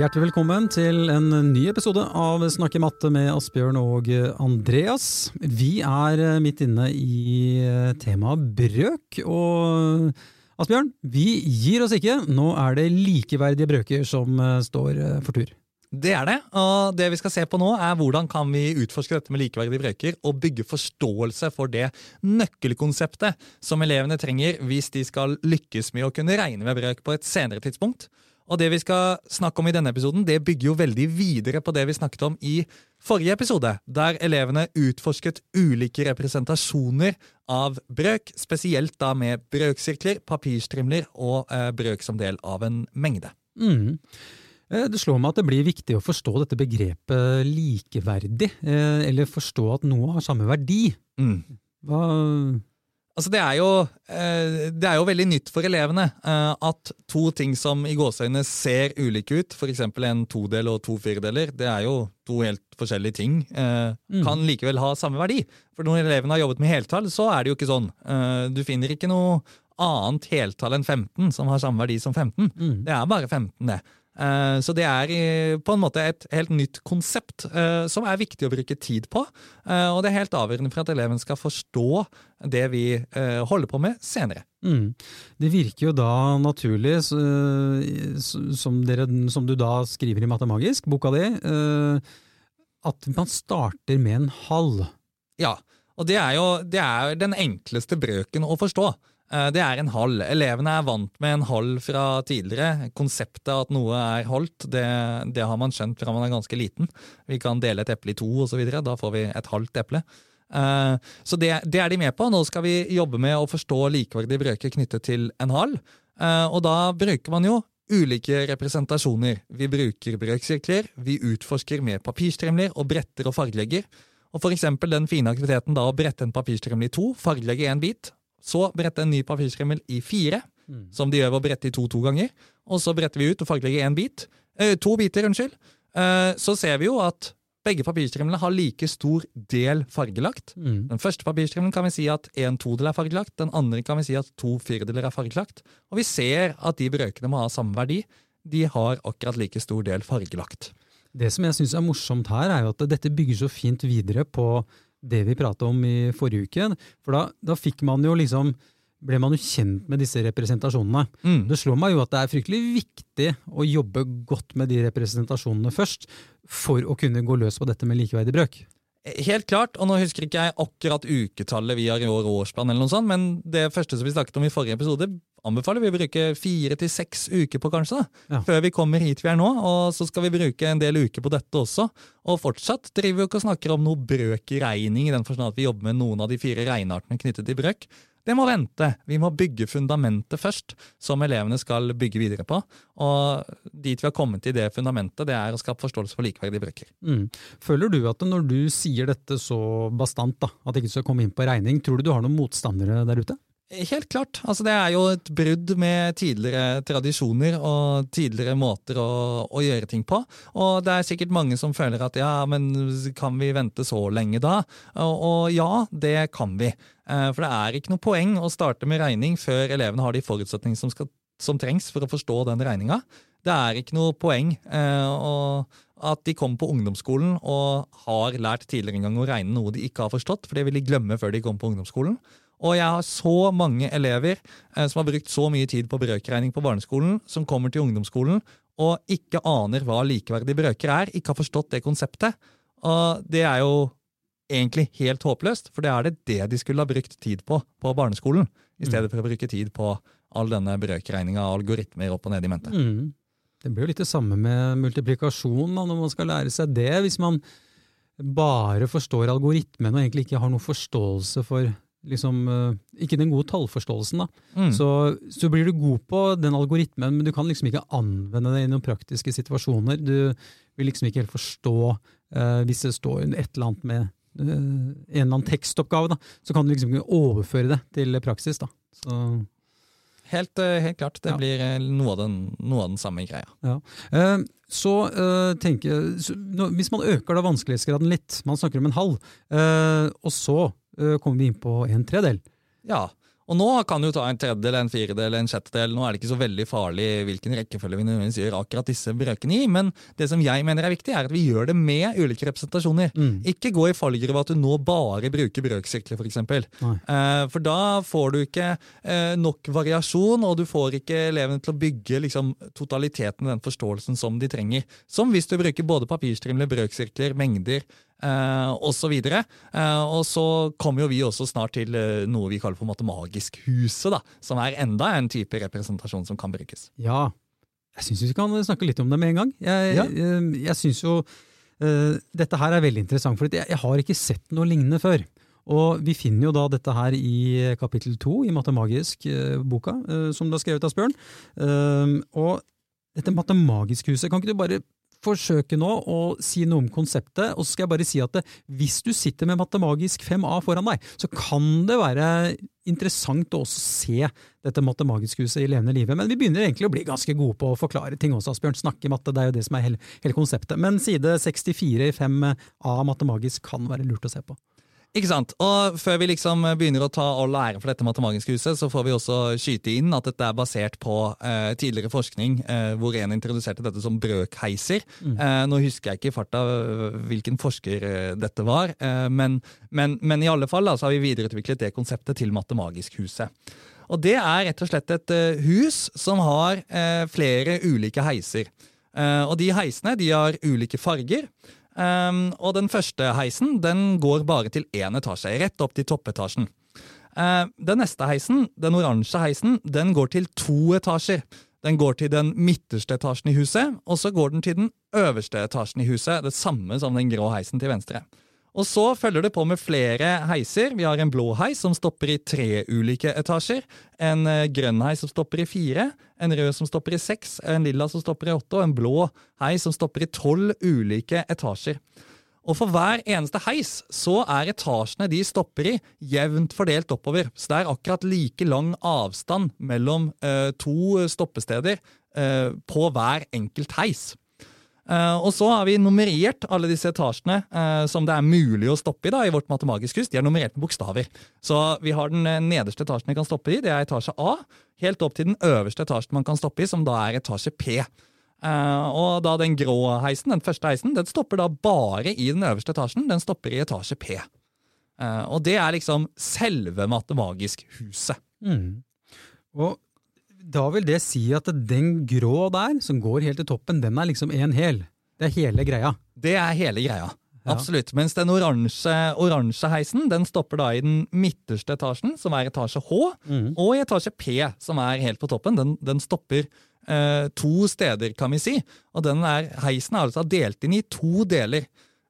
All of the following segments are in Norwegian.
Hjertelig velkommen til en ny episode av Snakke matte med Asbjørn og Andreas. Vi er midt inne i temaet brøk, og Asbjørn, vi gir oss ikke. Nå er det likeverdige brøker som står for tur. Det er det, og det vi skal se på nå er hvordan kan vi utforske dette med likeverdige brøker og bygge forståelse for det nøkkelkonseptet som elevene trenger hvis de skal lykkes med å kunne regne med brøk på et senere tidspunkt. Og det vi skal snakke om i denne episoden, det bygger jo veldig videre på det vi snakket om i forrige episode, der elevene utforsket ulike representasjoner av brøk, spesielt da med brøksirkler, papirstrimler og eh, brøk som del av en mengde. Mm. Det slår meg at det blir viktig å forstå dette begrepet likeverdig, eh, eller forstå at noe har samme verdi. Mm. Hva Altså det, er jo, eh, det er jo veldig nytt for elevene eh, at to ting som i gåseøynene ser ulike ut, f.eks. en todel og to firedeler, det er jo to helt forskjellige ting, eh, Mm. kan likevel ha samme verdi. For når elevene har jobbet med heltall, så er det jo ikke sånn. Du finner ikke noe annet heltall enn 15 som har samme verdi som 15. Mm. Det er bare 15, det. Eh, Så det er på en måte et helt nytt konsept eh, som er viktig å bruke tid på. Eh, Og det er helt avgjørende for at eleven skal forstå det vi eh, holder på med senere. Mm. Det virker jo da naturlig, som, dere, som du da skriver i Matemagisk, boka di, eh, at man starter med en halv. Ja, og det er jo det er den enkleste brøken å forstå. Eh, Det er en halv. Elevene er vant med en halv fra tidligere. Konseptet at noe er halvt, det, det har man skjønt fra man er ganske liten. Vi kan dele et eple i to osv. Da får vi et halvt eple. Eh, Så det, det er de med på. Nå skal vi jobbe med å forstå likeverdige brøker knyttet til en halv. Eh, Og da bruker man jo ulike representasjoner. Vi bruker brøksirkler, vi utforsker med papirstrimler og bretter og fargelegger. Og for eksempel den fine aktiviteten da å brette en papirstrimle i to, fargelegge en bit, så brette en ny papirstrimmel i fire, som de gjør ved å brette i to to ganger, og så bretter vi ut og fargelegger én bit, eh, to biter, unnskyld. Eh, så ser vi jo at begge papirstrimlene har like stor del fargelagt. Mm. Den første papirstrimlen kan vi si at en todel er fargelagt, den andre kan vi si at to firedeler er fargelagt, og vi ser at de brøkene må ha samme verdi. De har akkurat like stor del fargelagt. Det som jeg syns er morsomt her, er jo at dette bygger så fint videre på det vi prata om i forrige uke. For da, da fikk man jo liksom ble man jo kjent med disse representasjonene. Mm. Det slår meg jo at det er fryktelig viktig å jobbe godt med de representasjonene først, for å kunne gå løs på dette med likeverdig brøk. Helt klart, og nå husker ikke jeg akkurat uketallet vi har i år årsplan, eller noe sånt, men det første som vi snakket om i forrige episode, anbefaler vi å bruke fire til seks uker på, kanskje, Ja. før vi kommer hit vi er nå. Og så skal vi bruke en del uker på dette også. Og fortsatt driver vi ikke og snakker om noe brøkregning, i den forstand at vi jobber med noen av de fire regneartene knyttet til brøk. Det må vente. Vi må bygge fundamentet først, som elevene skal bygge videre på. Og dit vi har kommet til det fundamentet, det er å skape forståelse for likeverdige brøker. Mm. Føler du at når du sier dette så bastant, da, at det ikke skal komme inn på regning, tror du du har noen motstandere der ute? Helt klart. Altså, det er jo et brudd med tidligere tradisjoner og tidligere måter å, å, gjøre ting på. Og det er sikkert mange som føler at ja, men kan vi vente så lenge da? Og, og ja, det kan vi. Eh, for det er ikke noe poeng å starte med regning før elevene har de forutsetningene som, som trengs for å forstå den regninga. Det er ikke noe poeng eh, å, at de kommer på ungdomsskolen og har lært tidligere en gang å regne noe de ikke har forstått, for det vil de glemme før de kommer på ungdomsskolen. Og jeg har så mange elever eh, som har brukt så mye tid på brøkregning på barneskolen, som kommer til ungdomsskolen og ikke aner hva likeverdige brøker er, ikke har forstått det konseptet. Og det er jo egentlig helt håpløst, for det er det det de skulle ha brukt tid på på barneskolen, i stedet for å bruke tid på all denne brøkregninga av algoritmer opp og ned i mente. Mm. Det blir jo litt det samme med multiplikasjon da, når man skal lære seg det. Hvis man bare forstår algoritmen og egentlig ikke har noen forståelse for liksom, eh, ikke den gode tallforståelsen, da. Mm. Så, så blir du god på den algoritmen, men du kan liksom ikke anvende det i noen praktiske situasjoner. Du vil liksom ikke helt forstå eh, hvis det står et eller annet med eh, en eller annen tekstoppgave, da, så kan du liksom ikke overføre det til praksis. da. Så, Helt, helt klart. Det Ja. blir noe av, den, noe av den samme greia. ja. Eh, så eh, tenker jeg, Hvis man øker da vanskelighetsgraden litt, man snakker om en halv, eh, og så kommer vi inn på en tredel. Ja, Og nå kan du ta en tredjedel, en firedel, en sjettedel. Nå er det ikke så veldig farlig hvilken rekkefølge vi nødvendigvis gjør akkurat disse brøkene i, men det som jeg mener er viktig, er at vi gjør det med ulike representasjoner. Mm. Ikke gå i fallgruve at du nå bare bruker brøksirkler, f.eks. For, Eh, for da får du ikke eh, nok variasjon, og du får ikke elevene til å bygge liksom, totaliteten i den forståelsen som de trenger. Som hvis du bruker både papirstrimler, brøksirkler, mengder eh, osv. Eh, og så kommer jo vi også snart til eh, noe vi kaller for Matemagisk-huset, da, som er enda en type representasjon som kan brukes. Ja, jeg syns vi kan snakke litt om det med en gang. Jeg, Ja. jeg, jeg synes jo eh, dette her er veldig interessant, for jeg, jeg har ikke sett noe lignende før. Og vi finner jo da dette her i kapittel to i Matemagisk-boka, eh, som du har skrevet, Asbjørn. Eh, og dette Matemagisk-huset, kan ikke du bare forsøke nå å si noe om konseptet, og så skal jeg bare si at det, hvis du sitter med Matemagisk 5A foran deg, så kan det være interessant å også se dette Matemagisk-huset i levende livet. Men vi begynner egentlig å bli ganske gode på å forklare ting også, Asbjørn. Snakke matte, det er jo det som er hele, hele konseptet. Men side 64 i 5A Matemagisk kan være lurt å se på. Ikke sant? Og før vi liksom begynner å ta all lære for dette matematiske huset, så får vi også skyte inn at dette er basert på eh, tidligere forskning eh, hvor en introduserte dette som brøkheiser. Eh, nå husker jeg ikke i farta øh, hvilken forsker eh, dette var, eh, men, men, men i alle fall da, så har vi videreutviklet det konseptet til Matemagisk huset. Og det er rett og slett et eh, hus som har eh, flere ulike heiser. Eh, og de heisene de har ulike farger. Um, og den første heisen den går bare til én etasje, rett opp til toppetasjen. Uh, den neste heisen, den oransje heisen, den går til to etasjer. Den går til den midterste etasjen i huset, og så går den til den øverste etasjen i huset. Det samme som den grå heisen til venstre. Og så følger det på med flere heiser. Vi har en blå heis som stopper i tre ulike etasjer. En eh, grønn heis som stopper i fire. En rød som stopper i seks. En lilla som stopper i åtte. Og en blå heis som stopper i tolv ulike etasjer. Og for hver eneste heis så er etasjene de stopper i, jevnt fordelt oppover. Så det er akkurat like lang avstand mellom eh, to stoppesteder eh, på hver enkelt heis. Uh, og så har vi nummerert alle disse etasjene uh, som det er mulig å stoppe i da, i vårt matemagisk hus. De er nummerert med bokstaver. Så vi har den uh, nederste etasjen vi kan stoppe i, det er etasje A. Helt opp til den øverste etasjen man kan stoppe i, som da er etasje P. og da den grå heisen, den første heisen, den stopper da bare i den øverste etasjen. Den stopper i etasje P. og det er liksom selve matemagisk-huset. Mm. Og da vil det si at den grå der, som går helt til toppen, den er liksom en hel. Det er hele greia. Det er hele greia. Ja. Absolutt. Mens den oransje, oransje heisen den stopper da i den midterste etasjen, som er etasje H, mm. og i etasje P, som er helt på toppen. Den, den stopper eh, to steder, kan vi si. Og den er, heisen er altså delt inn i to deler.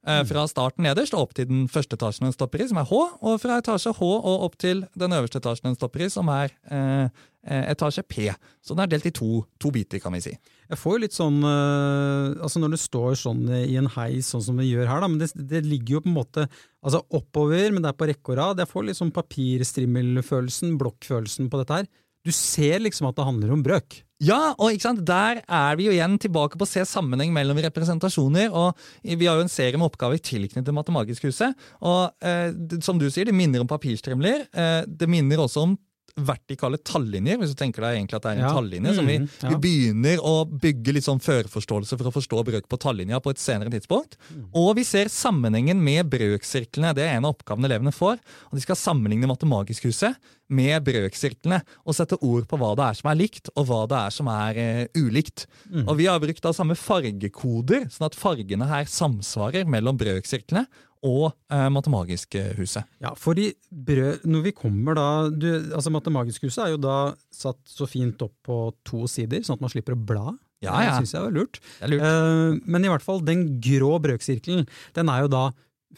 Eh, fra starten nederst og opp til den første etasjen den stopper i, som er H, og fra etasje H og opp til den øverste etasjen den stopper i, som er eh, etasje P. Så den er delt i to, to biter, kan vi si. Jeg får jo litt sånn øh, altså Når du står sånn i en heis, sånn som vi gjør her, da, men det, det ligger jo på en måte altså oppover, men det er på rekke og rad. Jeg får litt sånn papirstrimmelfølelsen, blokkfølelsen på dette her. Du ser liksom at det handler om brøk. Ja, og ikke sant? der er vi jo igjen tilbake på å se sammenheng mellom representasjoner. og Vi har jo en serie med oppgaver tilknyttet Matemagisk-huset. og eh, Som du sier, det minner om papirstrimler. Eh, det minner også om vertikale tallinjer, hvis du tenker deg egentlig at det er en Ja. tallinje. som vi, mm, ja. vi begynner å bygge litt sånn førforståelse for å forstå brøk på tallinja på et senere tidspunkt. Mm. Og vi ser sammenhengen med brøksirklene. Det er en av oppgavene elevene får. og De skal sammenligne Matemagisk-huset med brøksirklene og sette ord på hva det er som er likt, og hva det er som er uh, ulikt. Mm. Og Vi har brukt da samme fargekoder, sånn at fargene her samsvarer mellom brøksirklene og eh, Matemagisk-huset. Ja, fordi brød, når vi kommer da du, altså Matemagisk-huset er jo da satt så fint opp på to sider, sånn at man slipper å bla. Ja, ja. Det syns jeg var lurt. Det er lurt. Eh, men i hvert fall, den grå brøksirkelen, den er jo da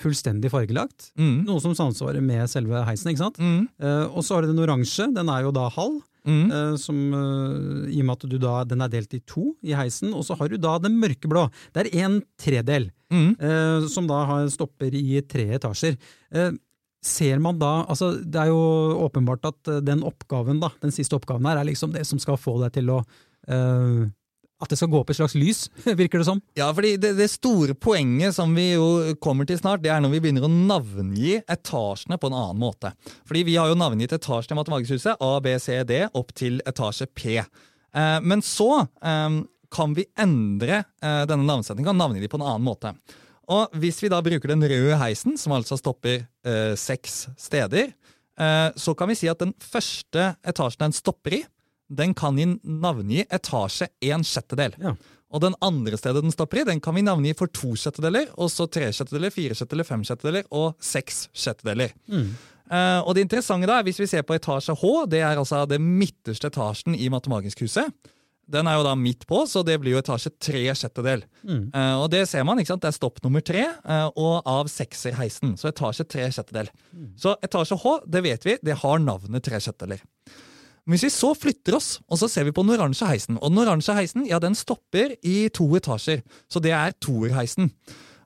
fullstendig fargelagt. Mm. Noe som samsvarer med selve heisen, ikke sant? Mm. Eh, og så har du den oransje, den er jo da halv. Mm. Uh, som, uh, I og med at du da, den er delt i to i heisen. Og så har du da den mørkeblå. Det er en tredel, Mm. uh, som da har, stopper i tre etasjer. Ser man da, altså Det er jo åpenbart at den oppgaven da, den siste oppgaven her er liksom det som skal få deg til å at det skal gå opp et slags lys, virker det som. Ja, fordi det, det, store poenget som vi jo kommer til snart, det er når vi begynner å navngi etasjene på en annen måte. Fordi vi har jo navngitt etasjene i Matematikkhuset, A, B, C, D, opp til etasje P. Eh, men så eh, kan vi endre eh, denne navnsetningen og navngi de på en annen måte. Og hvis vi da bruker den røde heisen, som altså stopper eh, seks steder, eh, så kan vi si at den første etasjen den stopper i, den kan vi navngi etasje en sjettedel. Ja. Og den andre stedet den stopper i, den kan vi navngi for to sjettedeler, og så tre sjettedeler, fire sjettedeler, fem sjettedeler og seks sjettedeler. Mm. Uh, og det interessante da, hvis vi ser på etasje H, det er altså det midterste etasjen i matematisk huset. Den er jo da midt på, så det blir jo etasje tre sjettedel. Mm. Uh, og det ser man, ikke sant? det er stopp nummer tre, uh, og av sekserheisen. Så etasje tre sjettedel. Mm. Så etasje H, det vet vi, det har navnet tre sjettedeler. Hvis vi så flytter oss, og så ser vi på den oransje heisen Og den oransje heisen ja, den stopper i to etasjer, så det er toerheisen.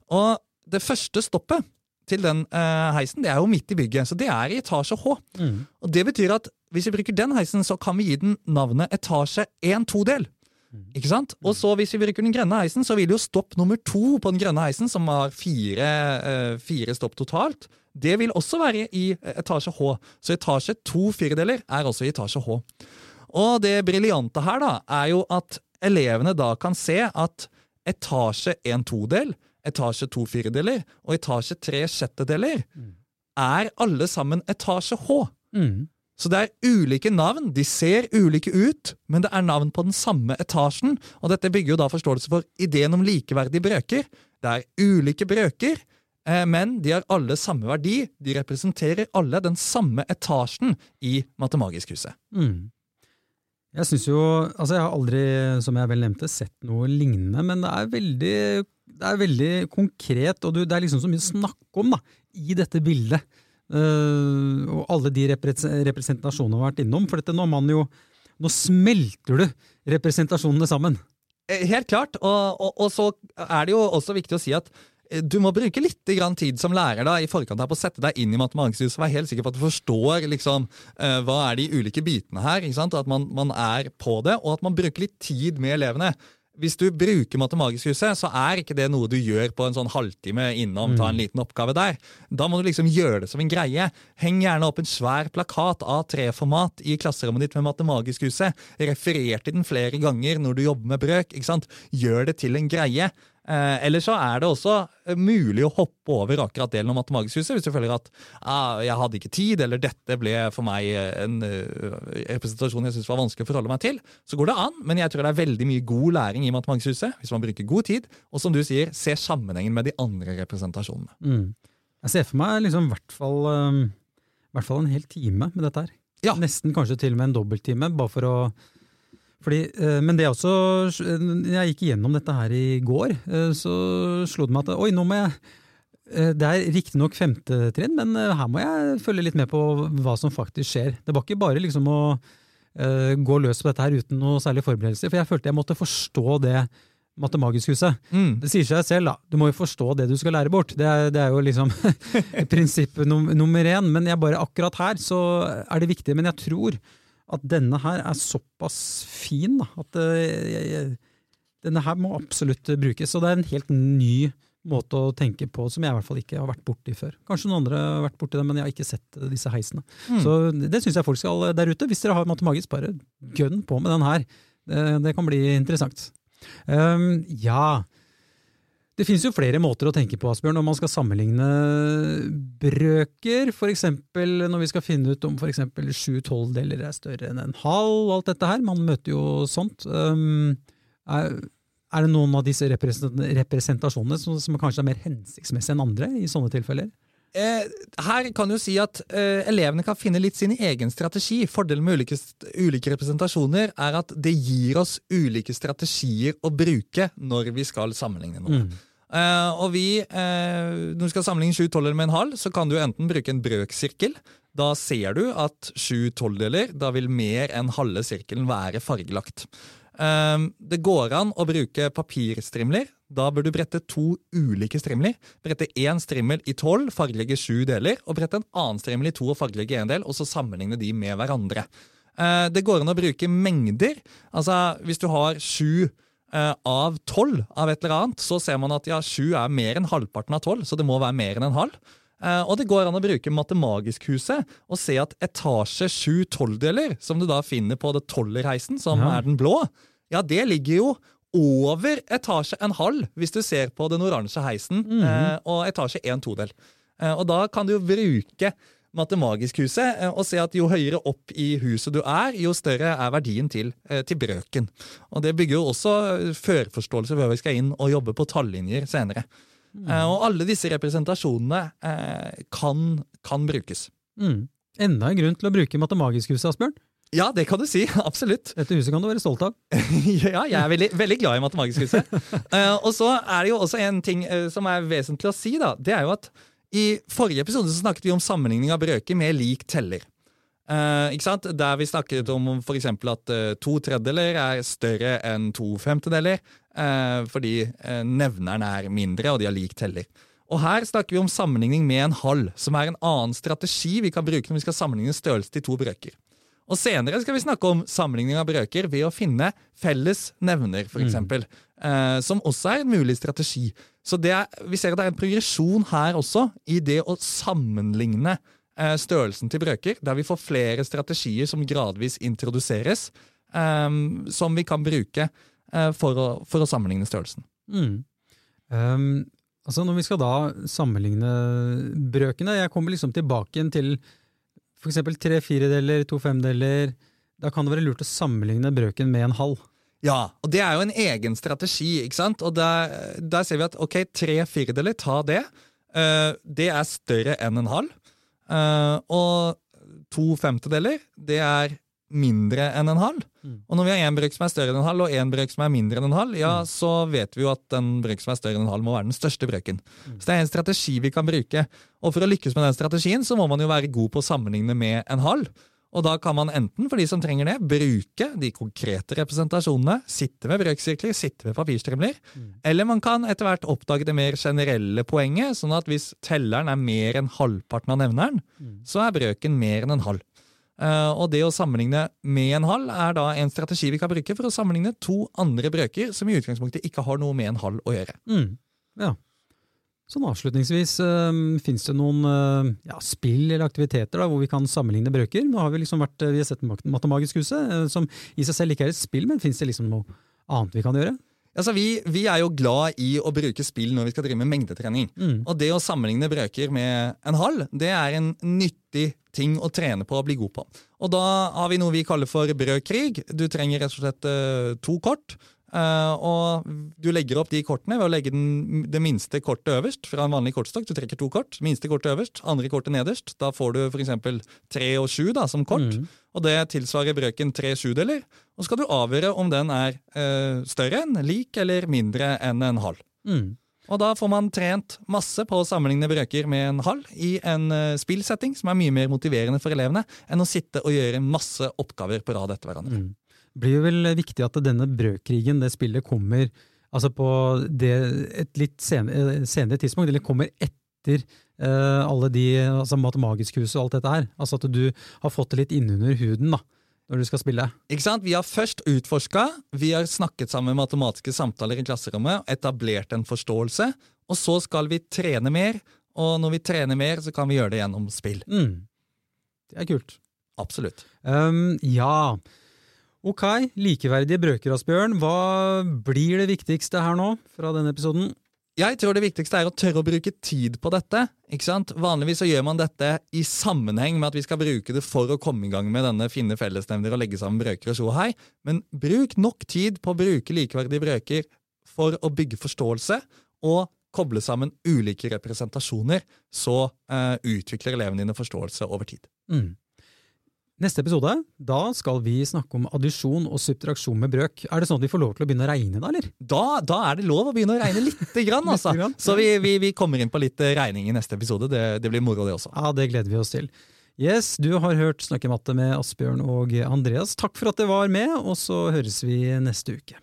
Og det første stoppet til den eh, heisen det er jo midt i bygget, så det er i etasje H. Mm. Og Det betyr at hvis vi bruker den heisen, så kan vi gi den navnet etasje 1-2-del. Ikke sant? Og så Hvis vi bruker den grønne heisen, så vil jo stopp nummer to på den grønne heisen, som har fire, eh, fire stopp totalt, det vil også være i etasje H. Så etasje to firedeler er også i etasje H. Og det briljante her da, er jo at elevene da kan se at etasje en todel, etasje to firedeler og etasje tre sjettedeler er alle sammen etasje H. Mm. Så det er ulike navn, de ser ulike ut, men det er navn på den samme etasjen. Og dette bygger jo da forståelse for ideen om likeverdige brøker. Det er ulike brøker, men de har alle samme verdi. De representerer alle den samme etasjen i Matemagiskhuset. Mm. Jeg synes jo, altså jeg har aldri, som jeg vel nevnte, sett noe lignende, men det er veldig, det er veldig konkret, og det er liksom så mye å snakke om da, i dette bildet. Uh, og alle de representasjonene vi har vært innom. For dette nå, man jo, nå smelter du representasjonene sammen. Eh, helt klart. Og, og, og, så er det jo også viktig å si at eh, du må bruke litt tid som lærer da, i forkant her på å sette deg inn i Matematikkhuset. Være helt sikker på at du forstår liksom, uh, hva er de ulike bitene her. At man, man, er på det, og at man bruker litt tid med elevene hvis du bruker Matemagisk-huset, så er ikke det noe du gjør på en sånn halvtime innom, ta en mm. liten oppgave der. Da må du liksom gjøre det som en greie. Heng gjerne opp en svær plakat av treformat i klasserommet ditt med Matemagisk-huset. Referer til den flere ganger når du jobber med brøk. Gjør det til en greie. Eh, eller så er det også eh, mulig å hoppe over akkurat delen om Matemagisk-huset hvis du føler at ah, jeg hadde ikke tid, eller dette ble for meg eh, en uh, representasjon jeg syntes var vanskelig å forholde meg til. Så går det an, men jeg tror det er veldig mye god læring i Matemagisk-huset hvis man bruker god tid, og som du sier, se sammenhengen med de andre representasjonene. Mm. Jeg ser for meg liksom hvert fall, um, hvert fall en hel time med dette her. Ja. Nesten kanskje til og med en dobbelttime, bare for å fordi, eh, men det er også jeg gikk igjennom dette her i går, eh, så slo det meg at oi, nå må jeg eh, det er riktignok femte trinn, men her må jeg følge litt med på hva som faktisk skjer. Det var ikke bare liksom å uh, gå løs på dette her uten noe særlig forberedelse, for jeg følte jeg måtte forstå det Matemagisk-huset. Mm. Det sier seg selv, da. Du må jo forstå det du skal lære bort. Det er, det er jo liksom prinsipp nummer én. Men jeg bare akkurat her så er det viktig. Men jeg tror at denne her er såpass fin da, at uh, denne her må absolutt brukes. Og det er en helt ny måte å tenke på som jeg i hvert fall ikke har vært borti før. Kanskje noen andre har vært borti det, men jeg har ikke sett disse heisene. Mm. Så det syns jeg folk skal der ute. Hvis dere har matemagisk, bare gønn på med den her. Det, det kan bli interessant. Um, ja, det finnes jo flere måter å tenke på, Asbjørn, når man skal sammenligne brøker. F.eks. når vi skal finne ut om f.eks. sju tolvdeler er større enn en halv. alt dette her. Man møter jo sånt. Um, er, det noen av disse representasjonene som, kanskje er mer hensiktsmessige enn andre i sånne tilfeller? Eh, her kan du si at eh, elevene kan finne litt sin egen strategi. Fordelen med ulike, ulike, representasjoner er at det gir oss ulike strategier å bruke når vi skal sammenligne noe. Mm. Uh, og vi, uh, Når du skal sammenligne sju tolvdeler med en halv, så kan du enten bruke en brøksirkel. Da ser du at sju tolvdeler, da vil mer enn halve sirkelen være fargelagt. Uh, det går an å bruke papirstrimler. Da bør du brette to ulike strimler. Brette én strimmel i tolv, fargelegge sju deler, og brette en annen strimmel i to og fargelegge én del, og så sammenligne de med hverandre. Det går an å bruke mengder. Altså, hvis du har sju eh, av tolv av et eller annet, så ser man at ja, sju er mer enn halvparten av tolv, så det må være mer enn en halv. Eh, og det går an å bruke Matemagisk-huset og se at etasje sju tolvdeler, som du da finner på det tolverheisen, som Ja. er den blå, ja, det ligger jo over etasje en halv, hvis du ser på den oransje heisen, eh, og etasje en todel. Eh, og da kan du jo bruke Matemagisk-huset eh, og se at jo høyere opp i huset du er, jo større er verdien til, til brøken. Og det bygger jo også førforståelse før vi skal inn og jobbe på tallinjer senere. Eh, og alle disse representasjonene eh, kan, kan brukes. Mm. Enda en grunn til å bruke Matemagisk-huset, Asbjørn. Ja, det kan du si. Absolutt. Dette huset kan du være stolt av. ja, jeg er veldig, veldig glad i Matematisk huset. uh, og så er det jo også en ting uh, som er vesentlig å si. da, Det er jo at i forrige episode så snakket vi om sammenligning av brøker med lik teller. Uh, ikke sant? Der vi snakket om for eksempel at to tredjedeler er større enn to femtedeler, fordi nevneren er mindre og de har lik teller. Og Her snakker vi om sammenligning med en halv, som er en annen strategi vi kan bruke når vi skal sammenligne størrelse til to brøker. Og Senere skal vi snakke om sammenligning av brøker ved å finne felles nevner, f.eks. eksempel, Eh, som også er en mulig strategi. Så det er, Vi ser at det er en progresjon her også, i det å sammenligne eh, størrelsen til brøker, der vi får flere strategier som gradvis introduseres, eh, som vi kan bruke eh, for, å, for å sammenligne størrelsen. Mm. Um, altså når vi skal da sammenligne brøkene Jeg kommer liksom tilbake til f.eks. tre firedeler, to femdeler. Da kan det være lurt å sammenligne brøken med en halv. Ja, og det er jo en egen strategi, ikke sant? Og der, der ser vi at ok, tre firedeler, ta det. Uh, det er større enn en halv. Uh, og to femtedeler, det er mindre enn en halv. Mm. Og når vi har én brøk som er større enn en halv, og én brøk som er mindre enn en halv, ja, så vet vi jo at den brøk som er større enn en halv, må være den største brøken. Så det er en strategi vi kan bruke. Og for å lykkes med den strategien, så må man jo være god på å sammenligne med en halv. Og da kan man enten, for de som trenger det, bruke de konkrete representasjonene, sitte med brøksirkler, sitte med papirstrimler, eller man kan etter hvert oppdage det mer generelle poenget, sånn at hvis telleren er mer enn halvparten av nevneren, så er brøken mer enn en halv. Eh, og det å sammenligne med en halv er da en strategi vi kan bruke for å sammenligne to andre brøker som i utgangspunktet ikke har noe med en halv å gjøre. Mm. Ja. Sånn avslutningsvis, um, fins det noen uh, ja, spill eller aktiviteter da, hvor vi kan sammenligne brøker? Nå har Vi liksom vært, vi har sett Mat- Matemagisk-huset, uh, som i seg selv ikke er et spill, men fins det liksom noe annet vi kan gjøre? Altså, vi, vi er jo glad i å bruke spill når vi skal drive med mengdetrening. Mm. Og det å sammenligne brøker med en halv, det er en nyttig ting å trene på og bli god på. Og da har vi noe vi kaller for brødkrig. Du trenger rett og slett uh, to kort. Eh, og du legger opp de kortene ved å legge den, det minste kortet øverst fra en vanlig kortstokk. Du trekker to kort. Minste kortet øverst, andre kortet nederst. Da får du f.eks. tre og sju da, som kort. Mm. Og det tilsvarer brøken tre sjudeler. Og så skal du avgjøre om den er eh, større enn, lik eller mindre enn en halv. Mm. Og da får man trent masse på å sammenligne brøker med en halv i en uh, spillsetting som er mye mer motiverende for elevene enn å sitte og gjøre masse oppgaver på rad etter hverandre. Mm. Blir jo vel viktig at denne brødkrigen, det spillet, kommer altså på det, et litt senere, senere tidspunkt, eller kommer etter uh, alle de altså matemagisk-huset og alt dette her. Altså at du har fått det litt innunder huden da, når du skal spille. Ikke sant? Vi har først utforska, vi har snakket sammen med matematiske samtaler i klasserommet, etablert en forståelse, og så skal vi trene mer. Og når vi trener mer, så kan vi gjøre det gjennom spill. Mm. Det er kult. Absolutt. Um, ja, ok. Likeverdige brøker, Asbjørn. Hva blir det viktigste her nå fra denne episoden? Jeg tror det viktigste er å tørre å bruke tid på dette. ikke sant? Vanligvis så gjør man dette i sammenheng med at vi skal bruke det for å komme i gang med denne finne fellesnevner og legge sammen brøker og så hei. Men bruk nok tid på å bruke likeverdige brøker for å bygge forståelse og koble sammen ulike representasjoner, så uh, utvikler elevene dine forståelse over tid. Mm. Neste episode, da skal vi snakke om addisjon og subtraksjon med brøk. Er det sånn at vi får lov til å begynne å regne da, eller? Da, da er det lov å begynne å regne lite grann, altså. Grann, Så vi, vi, vi kommer inn på litt eh, regning i neste episode. Det, det blir moro, det også. Ja, det gleder vi oss til. Yes, du har hørt Snakke matte med Asbjørn og Andreas. Takk for at dere var med, og så høres vi neste uke.